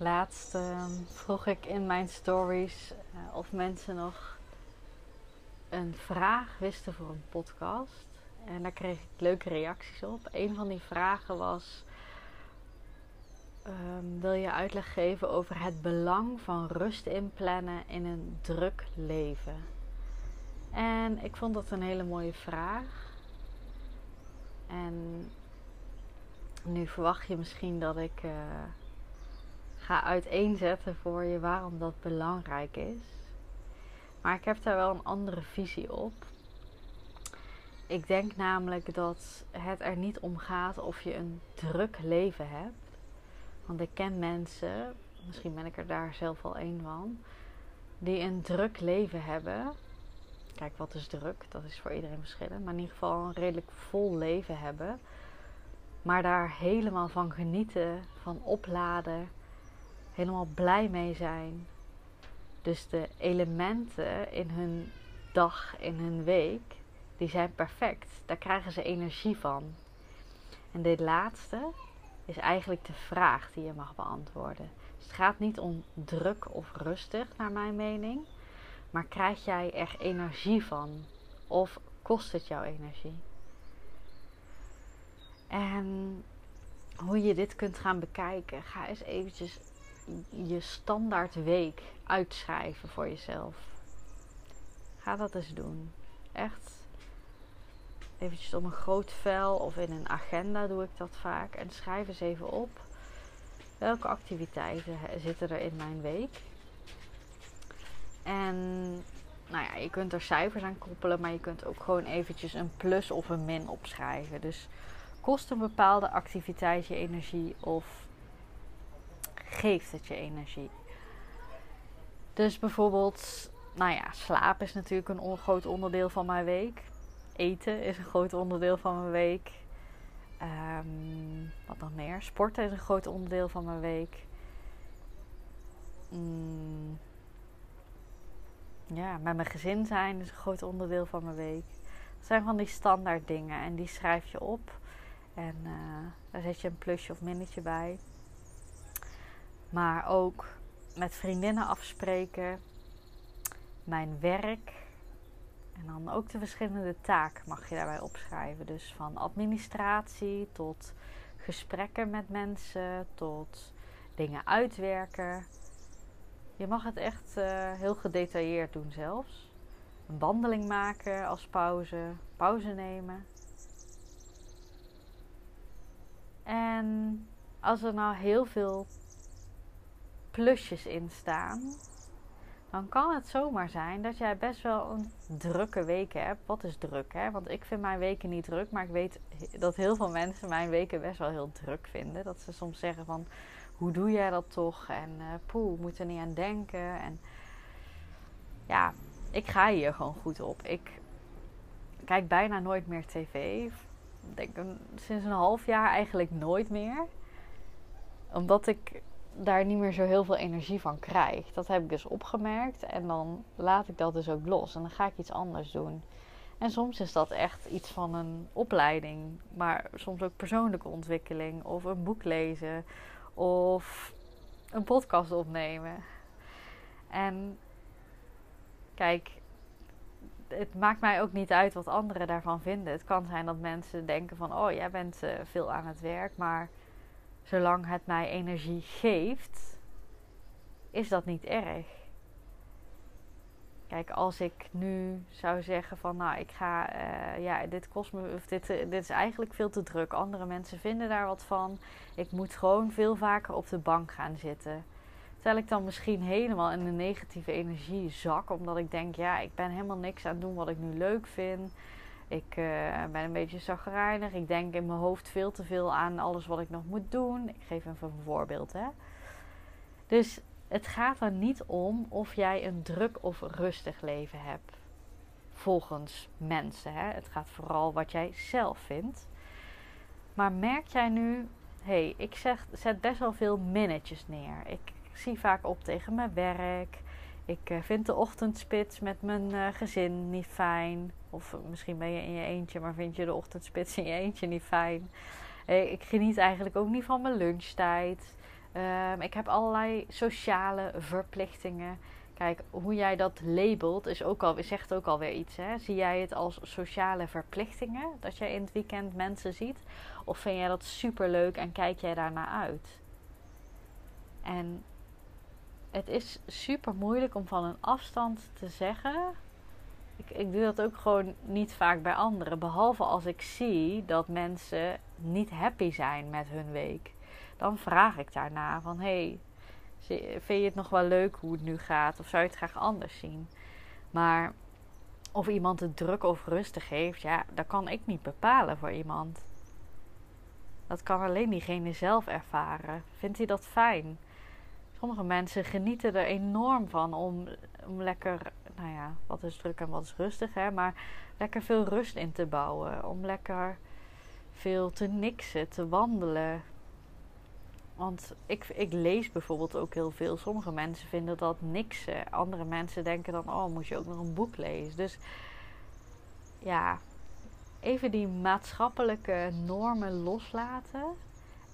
Laatst ehm, vroeg ik in mijn stories uh, of mensen nog een vraag wisten voor een podcast. En daar kreeg ik leuke reacties op. Een van die vragen was: um, Wil je uitleg geven over het belang van rust inplannen in een druk leven? En ik vond dat een hele mooie vraag. En nu verwacht je misschien dat ik. Uh, ga uiteenzetten voor je waarom dat belangrijk is. Maar ik heb daar wel een andere visie op. Ik denk namelijk dat het er niet om gaat of je een druk leven hebt. Want ik ken mensen, misschien ben ik er daar zelf al een van, die een druk leven hebben. Kijk, wat is druk? Dat is voor iedereen verschillend. Maar in ieder geval een redelijk vol leven hebben. Maar daar helemaal van genieten, van opladen, helemaal blij mee zijn. Dus de elementen in hun dag, in hun week, die zijn perfect. Daar krijgen ze energie van. En dit laatste is eigenlijk de vraag die je mag beantwoorden. Dus het gaat niet om druk of rustig, naar mijn mening. Maar krijg jij er energie van? Of kost het jouw energie? En hoe je dit kunt gaan bekijken, ga eens eventjes je standaard week uitschrijven voor jezelf. Ga dat eens doen. Echt. Eventjes op een groot vel of in een agenda doe ik dat vaak. En schrijf eens even op. Welke activiteiten zitten er in mijn week? En nou ja, je kunt er cijfers aan koppelen, maar je kunt ook gewoon eventjes een plus of een min opschrijven. Dus kost een bepaalde activiteit je energie of geeft het je energie. Dus bijvoorbeeld, nou ja, slaap is natuurlijk een groot onderdeel van mijn week. Eten is een groot onderdeel van mijn week. Um, wat nog meer? Sporten is een groot onderdeel van mijn week. Mm, ja, met mijn gezin zijn is een groot onderdeel van mijn week. Dat zijn van die standaard dingen en die schrijf je op. En uh, daar zet je een plusje of minnetje bij. Maar ook met vriendinnen afspreken. Mijn werk. En dan ook de verschillende taken mag je daarbij opschrijven. Dus van administratie tot gesprekken met mensen, tot dingen uitwerken. Je mag het echt uh, heel gedetailleerd doen zelfs. Een wandeling maken als pauze, pauze nemen. En als er nou heel veel plusjes in staan, dan kan het zomaar zijn dat jij best wel een drukke week hebt. Wat is druk, hè? Want ik vind mijn weken niet druk, maar ik weet dat heel veel mensen mijn weken best wel heel druk vinden. Dat ze soms zeggen van, hoe doe jij dat toch? En uh, poeh, moet er niet aan denken. En ja, ik ga hier gewoon goed op. Ik kijk bijna nooit meer tv. Denk sinds een half jaar eigenlijk nooit meer. Omdat ik daar niet meer zo heel veel energie van krijg. Dat heb ik dus opgemerkt en dan laat ik dat dus ook los en dan ga ik iets anders doen. En soms is dat echt iets van een opleiding, maar soms ook persoonlijke ontwikkeling of een boek lezen of een podcast opnemen. En kijk, het maakt mij ook niet uit wat anderen daarvan vinden. Het kan zijn dat mensen denken van, oh, jij bent uh, veel aan het werk, maar zolang het mij energie geeft, is dat niet erg. Kijk, als ik nu zou zeggen van nou, ik ga, uh, ja, dit kost me, of dit, uh, dit is eigenlijk veel te druk. Andere mensen vinden daar wat van. Ik moet gewoon veel vaker op de bank gaan zitten. Terwijl ik dan misschien helemaal in de negatieve energie zak, omdat ik denk, ja, ik ben helemaal niks aan het doen wat ik nu leuk vind. Ik uh, ben een beetje zagrijnig. Ik denk in mijn hoofd veel te veel aan alles wat ik nog moet doen. Ik geef even een voorbeeld. Hè. Dus het gaat er niet om of jij een druk of rustig leven hebt. Volgens mensen. Hè? Het gaat vooral wat jij zelf vindt. Maar merk jij nu, hé, hey, ik zeg, zet best wel veel minnetjes neer. Ik zie vaak op tegen mijn werk. Ik uh, vind de ochtendspits met mijn uh, gezin niet fijn. Of misschien ben je in je eentje, maar vind je de ochtendspits in je eentje niet fijn. Ik geniet eigenlijk ook niet van mijn lunchtijd. Um, ik heb allerlei sociale verplichtingen. Kijk, hoe jij dat labelt is ook al, zegt ook alweer iets. Hè? Zie jij het als sociale verplichtingen? Dat jij in het weekend mensen ziet? Of vind jij dat super leuk en kijk jij daarnaar uit? En het is super moeilijk om van een afstand te zeggen. Ik, ik doe dat ook gewoon niet vaak bij anderen. Behalve als ik zie dat mensen niet happy zijn met hun week. Dan vraag ik daarna van hey, vind je het nog wel leuk hoe het nu gaat? Of zou je het graag anders zien? Maar of iemand het druk of rustig heeft, ja, dat kan ik niet bepalen voor iemand. Dat kan alleen diegene zelf ervaren. Vindt hij dat fijn? Sommige mensen genieten er enorm van om, om lekker, nou ja, wat is druk en wat is rustig, hè, maar lekker veel rust in te bouwen. Om lekker veel te niksen, te wandelen. Want ik, ik lees bijvoorbeeld ook heel veel. Sommige mensen vinden dat niksen. Andere mensen denken dan, oh, moet je ook nog een boek lezen. Dus ja, even die maatschappelijke normen loslaten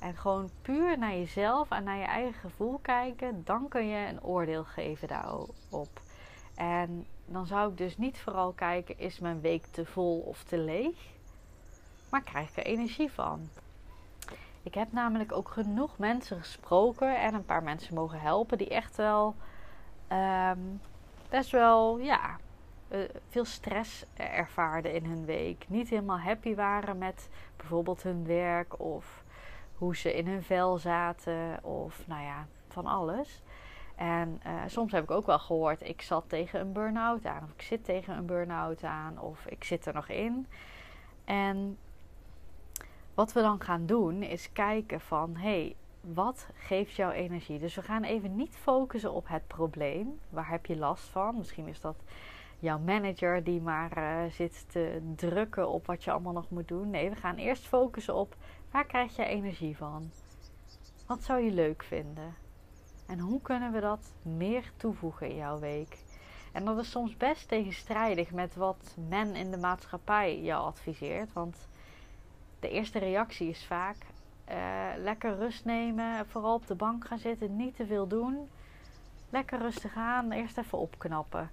en gewoon puur naar jezelf en naar je eigen gevoel kijken, dan kun je een oordeel geven daarop. En dan zou ik dus niet vooral kijken: is mijn week te vol of te leeg? Maar krijg ik er energie van? Ik heb namelijk ook genoeg mensen gesproken en een paar mensen mogen helpen die echt wel um, best wel, ja, uh, veel stress ervaarden in hun week. Niet helemaal happy waren met bijvoorbeeld hun werk of hoe ze in hun vel zaten of nou ja, van alles. En uh, soms heb ik ook wel gehoord, ik zat tegen een burn-out aan, of ik zit tegen een burn-out aan, of ik zit er nog in. En wat we dan gaan doen is kijken van, hey, wat geeft jou energie? Dus we gaan even niet focussen op het probleem. Waar heb je last van? Misschien is dat jouw manager die maar uh, zit te drukken op wat je allemaal nog moet doen. Nee, we gaan eerst focussen op Waar krijg je energie van? Wat zou je leuk vinden? En hoe kunnen we dat meer toevoegen in jouw week? En dat is soms best tegenstrijdig met wat men in de maatschappij jou adviseert. Want de eerste reactie is vaak uh, lekker rust nemen, vooral op de bank gaan zitten, niet te veel doen. Lekker rustig aan, eerst even opknappen.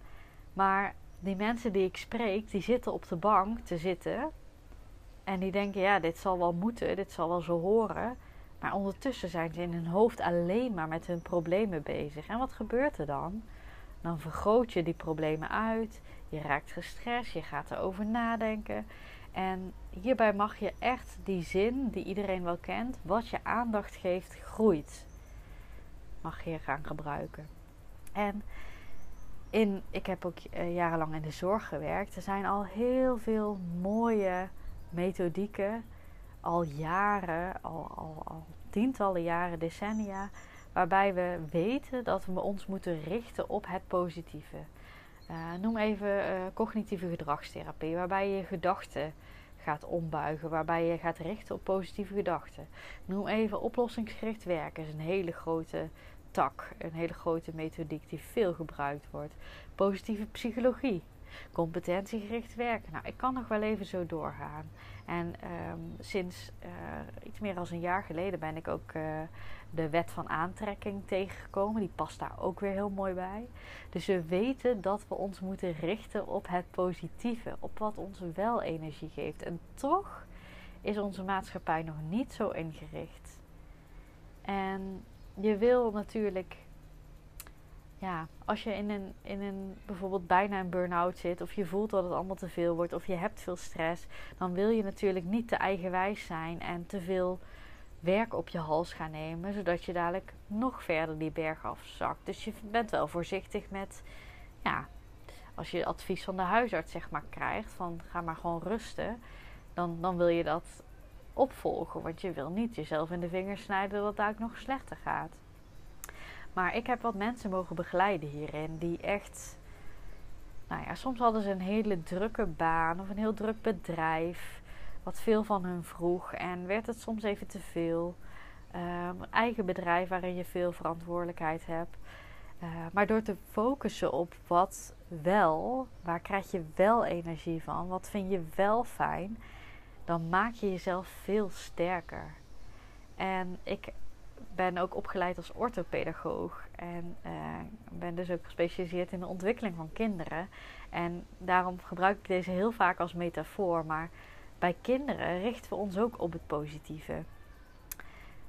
Maar die mensen die ik spreek, die zitten op de bank te zitten en die denken, ja, dit zal wel moeten, dit zal wel zo horen. Maar ondertussen zijn ze in hun hoofd alleen maar met hun problemen bezig. En wat gebeurt er dan? Dan vergroot je die problemen uit, je raakt gestrest, je gaat erover nadenken. En hierbij mag je echt die zin die iedereen wel kent, wat je aandacht geeft, groeit. Mag je gaan gebruiken. En in, ik heb ook eh, jarenlang in de zorg gewerkt. Er zijn al heel veel mooie methodieken al jaren, al, al, al tientallen jaren, decennia, waarbij we weten dat we ons moeten richten op het positieve. Uh, noem even uh, cognitieve gedragstherapie, waarbij je gedachten gaat ombuigen, waarbij je gaat richten op positieve gedachten. Noem even oplossingsgericht werken, is een hele grote tak, een hele grote methodiek die veel gebruikt wordt. Positieve psychologie, competentiegericht werken. Nou, ik kan nog wel even zo doorgaan. En um, sinds uh, iets meer dan een jaar geleden ben ik ook uh, de wet van aantrekking tegengekomen. Die past daar ook weer heel mooi bij. Dus we weten dat we ons moeten richten op het positieve, op wat ons wel energie geeft. En toch is onze maatschappij nog niet zo ingericht. En je wil natuurlijk ja, als je in een, in een bijvoorbeeld bijna een burn-out zit, of je voelt dat het allemaal te veel wordt, of je hebt veel stress, dan wil je natuurlijk niet te eigenwijs zijn en te veel werk op je hals gaan nemen, zodat je dadelijk nog verder die berg afzakt. Dus je bent wel voorzichtig met, ja, als je advies van de huisarts zeg maar krijgt, van ga maar gewoon rusten, dan, dan wil je dat opvolgen, want je wil niet jezelf in de vingers snijden dat het eigenlijk nog slechter gaat. Maar ik heb wat mensen mogen begeleiden hierin die echt. Nou ja, soms hadden ze een hele drukke baan of een heel druk bedrijf. Wat veel van hun vroeg. En werd het soms even te veel. Um, eigen bedrijf waarin je veel verantwoordelijkheid hebt. Uh, maar door te focussen op wat wel, waar krijg je wel energie van, wat vind je wel fijn, dan maak je jezelf veel sterker. En ik ben ook opgeleid als orthopedagoog en uh, ben dus ook gespecialiseerd in de ontwikkeling van kinderen. En daarom gebruik ik deze heel vaak als metafoor, maar bij kinderen richten we ons ook op het positieve.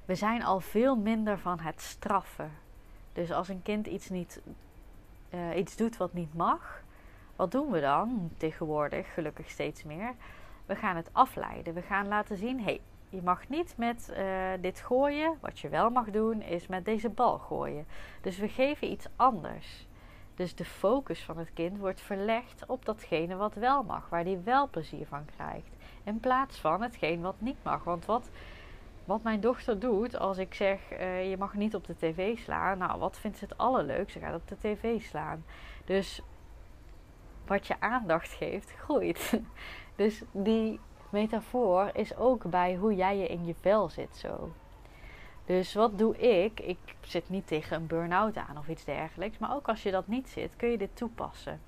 We zijn al veel minder van het straffen. Dus als een kind iets, niet, uh, iets doet wat niet mag, wat doen we dan tegenwoordig, gelukkig steeds meer? We gaan het afleiden. We gaan laten zien: hé, hey, je mag niet met uh, dit gooien. Wat je wel mag doen, is met deze bal gooien. Dus we geven iets anders. Dus de focus van het kind wordt verlegd op datgene wat wel mag, waar hij wel plezier van krijgt. In plaats van hetgeen wat niet mag. Want wat wat mijn dochter doet als ik zeg: uh, je mag niet op de tv slaan. Nou, wat vindt ze het allerleukst? Ze gaat op de tv slaan. Dus wat je aandacht geeft, groeit. Dus die metafoor is ook bij hoe jij je in je vel zit zo. Dus wat doe ik? Ik zit niet tegen een burn-out aan of iets dergelijks. Maar ook als je dat niet zit, kun je dit toepassen.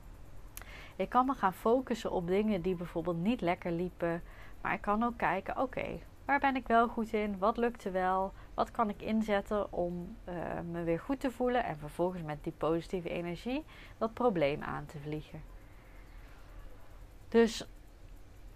Ik kan me gaan focussen op dingen die bijvoorbeeld niet lekker liepen. Maar ik kan ook kijken, oké, Waar ben ik wel goed in? Wat lukte wel? Wat kan ik inzetten om uh, me weer goed te voelen? En vervolgens met die positieve energie dat probleem aan te vliegen. Dus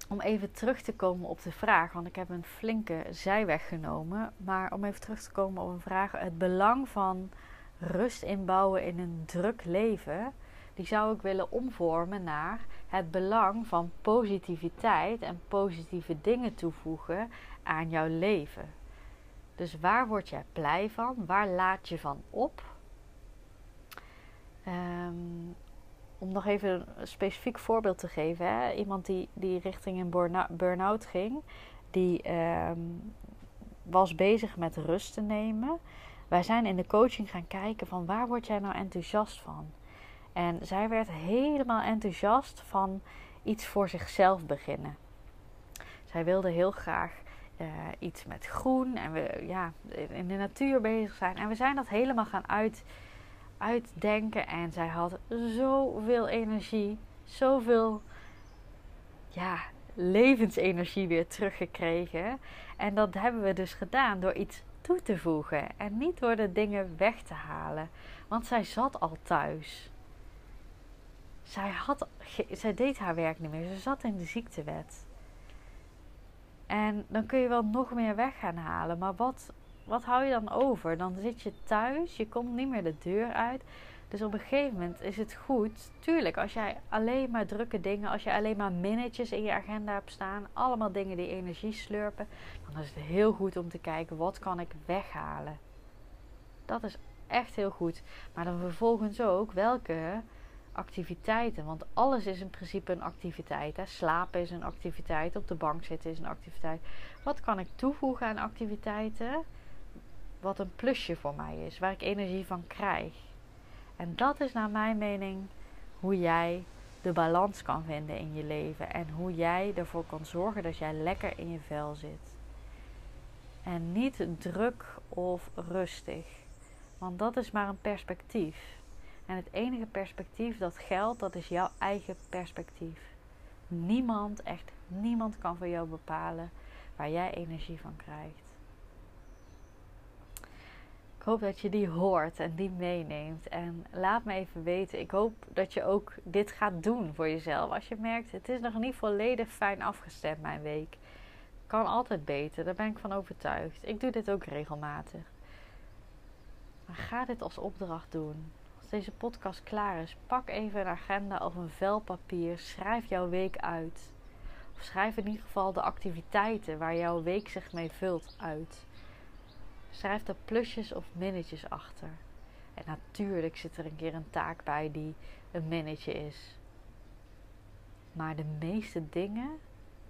om even terug te komen op de vraag, want ik heb een flinke zijweg genomen. Maar om even terug te komen op een vraag: het belang van rust inbouwen in een druk leven die zou ik willen omvormen naar het belang van positiviteit en positieve dingen toevoegen aan jouw leven. Dus waar word jij blij van? Waar laat je van op? Um, om nog even een specifiek voorbeeld te geven. Hè? Iemand die, die richting een burn-out ging, die um, was bezig met rust te nemen. Wij zijn in de coaching gaan kijken van waar word jij nou enthousiast van? En zij werd helemaal enthousiast van iets voor zichzelf beginnen. Zij wilde heel graag uh, iets met groen en we ja, in de natuur bezig zijn. En we zijn dat helemaal gaan uit, uitdenken. En zij had zoveel energie, zoveel ja, levensenergie weer teruggekregen. En dat hebben we dus gedaan door iets toe te voegen en niet door de dingen weg te halen. Want zij zat al thuis zij, had, zij deed haar werk niet meer. Ze zat in de ziektewet. En dan kun je wel nog meer weg gaan halen. Maar wat, wat hou je dan over? Dan zit je thuis, je komt niet meer de deur uit. Dus op een gegeven moment is het goed. Tuurlijk, als jij alleen maar drukke dingen, als je alleen maar minnetjes in je agenda hebt staan, allemaal dingen die energie slurpen, dan is het heel goed om te kijken wat kan ik weghalen. Dat is echt heel goed. Maar dan vervolgens ook welke activiteiten. Want alles is in principe een activiteit. Hè. Slapen is een activiteit. Op de bank zitten is een activiteit. Wat kan ik toevoegen aan activiteiten? Wat een plusje voor mij is. Waar ik energie van krijg. En dat is naar mijn mening hoe jij de balans kan vinden in je leven. En hoe jij ervoor kan zorgen dat jij lekker in je vel zit. En niet druk of rustig. Want dat is maar een perspectief. En het enige perspectief dat geldt, dat is jouw eigen perspectief. Niemand, echt niemand kan voor jou bepalen waar jij energie van krijgt. Ik hoop dat je die hoort en die meeneemt. En laat me even weten. Ik hoop dat je ook dit gaat doen voor jezelf. Als je merkt, het is nog niet volledig fijn afgestemd mijn week. Kan altijd beter, daar ben ik van overtuigd. Ik doe dit ook regelmatig. Maar ga dit als opdracht doen deze podcast klaar is, pak even een agenda of een vel papier. Schrijf jouw week uit. Of schrijf in ieder geval de activiteiten waar jouw week zich mee vult uit. Schrijf er plusjes of minnetjes achter. En natuurlijk zit er een keer een taak bij die een minnetje is. Maar de meeste dingen.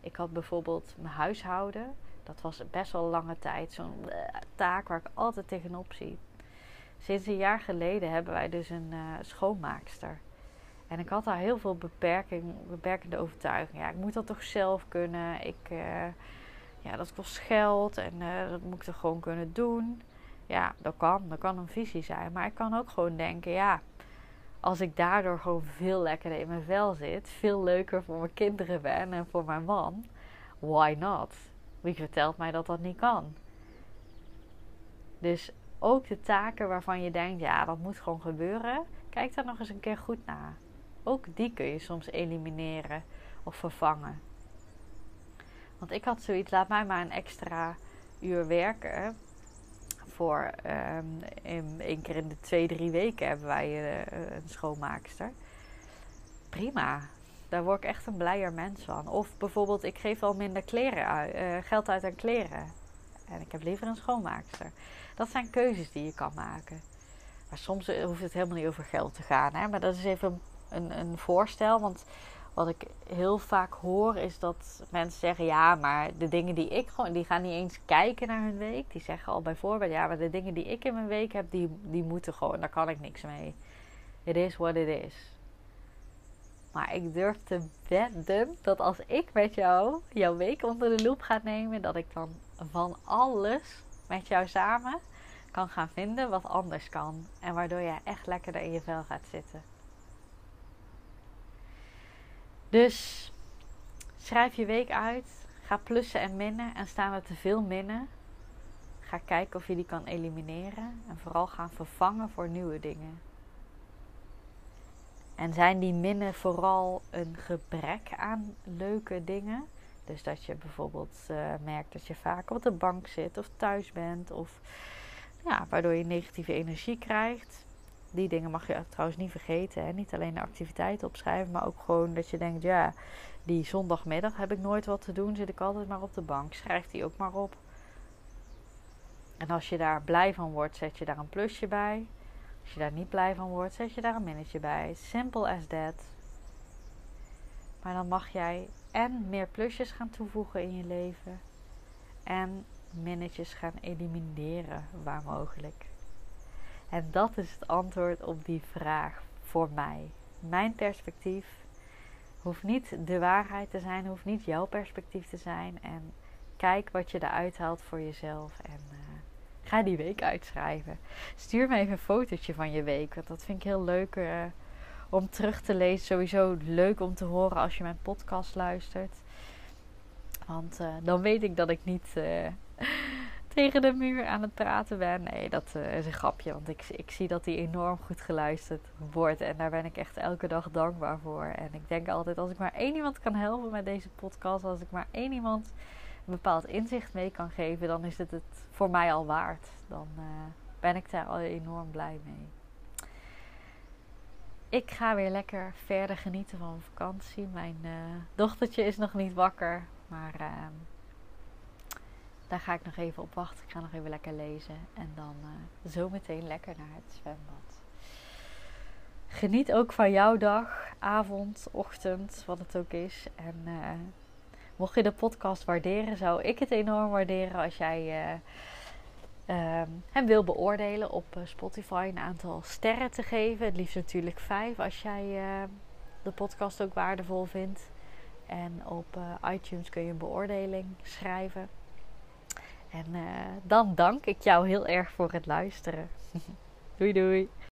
Ik had bijvoorbeeld mijn huishouden. Dat was best wel lange tijd zo'n eh, taak waar ik altijd tegenop zie Sinds een jaar geleden hebben wij dus een uh, schoonmaakster. En ik had daar heel veel beperking, beperkende overtuigingen. Ja, ik moet dat toch zelf kunnen. Ik, uh, ja, dat kost geld en uh, dat moet ik toch gewoon kunnen doen. Ja, dat kan. Dat kan een visie zijn. Maar ik kan ook gewoon denken, ja, als ik daardoor gewoon veel lekkerder in mijn vel zit, veel leuker voor mijn kinderen ben en voor mijn man, why not? Wie vertelt mij dat dat niet kan? Dus ook de taken waarvan je denkt, ja, dat moet gewoon gebeuren, kijk daar nog eens een keer goed naar. Ook die kun je soms elimineren of vervangen. Want ik had zoiets, laat mij maar een extra uur werken. Voor um, één keer in de twee, drie weken hebben wij uh, een schoonmaakster. Prima, daar word ik echt een blijer mens van. Of bijvoorbeeld, ik geef wel minder kleren uit, uh, geld uit aan kleren. En ik heb liever een schoonmaakster. Dat zijn keuzes die je kan maken. Maar soms hoeft het helemaal niet over geld te gaan. Hè? Maar dat is even een, een voorstel. Want wat ik heel vaak hoor is dat mensen zeggen: ja, maar de dingen die ik gewoon, die gaan niet eens kijken naar hun week. Die zeggen al bijvoorbeeld: ja, maar de dingen die ik in mijn week heb, die, die moeten gewoon, daar kan ik niks mee. It is what it is. Maar ik durf te wedden dat als ik met jou jouw week onder de loep ga nemen, dat ik dan van alles met jou samen kan gaan vinden wat anders kan. En waardoor je echt lekkerder in je vel gaat zitten. Dus schrijf je week uit. Ga plussen en minnen. En staan er te veel minnen. Ga kijken of je die kan elimineren. En vooral gaan vervangen voor nieuwe dingen. En zijn die minnen vooral een gebrek aan leuke dingen? Dus dat je bijvoorbeeld uh, merkt dat je vaak op de bank zit of thuis bent. Of ja, waardoor je negatieve energie krijgt die dingen mag je trouwens niet vergeten. Hè? Niet alleen de activiteiten opschrijven, maar ook gewoon dat je denkt: ja, die zondagmiddag heb ik nooit wat te doen, zit ik altijd maar op de bank. Schrijf die ook maar op. En als je daar blij van wordt, zet je daar een plusje bij. Als je daar niet blij van wordt, zet je daar een minnetje bij. Simple as that. Maar dan mag jij en meer plusjes gaan toevoegen in je leven. En minnetjes gaan elimineren waar mogelijk. En dat is het antwoord op die vraag voor mij. Mijn perspectief hoeft niet de waarheid te zijn, hoeft niet jouw perspectief te zijn. En kijk wat je eruit haalt voor jezelf. En uh, ga die week uitschrijven. Stuur me even een fotootje van je week. Want dat vind ik heel leuk uh, om terug te lezen. Sowieso leuk om te horen als je mijn podcast luistert. Want uh, dan weet ik dat ik niet tegen de muur aan het praten ben. Nee, dat uh, is een grapje. Want ik, ik zie dat die enorm goed geluisterd wordt. En daar ben ik echt elke dag dankbaar voor. En ik denk altijd, als ik maar één iemand kan helpen met deze podcast. Als ik maar één iemand een bepaald inzicht mee kan geven. Dan is het het voor mij al waard. Dan uh, ben ik daar al enorm blij mee. Ik ga weer lekker verder genieten van vakantie. Mijn uh, dochtertje is nog niet wakker. Maar ehm, daar ga ik nog even op wachten. Ik ga nog even lekker lezen. En dan uh, zo meteen lekker naar het zwembad. Geniet ook van jouw dag, avond, ochtend, wat het ook is. En uh, mocht je de podcast waarderen, zou ik het enorm waarderen als jij uh, hem wil beoordelen op Spotify. Een aantal sterren te geven. Het liefst natuurlijk vijf als jij de podcast ook waardevol vindt. En op iTunes kun je een beoordeling schrijven. En uh, dan dank ik jou heel erg voor het luisteren. doei doei.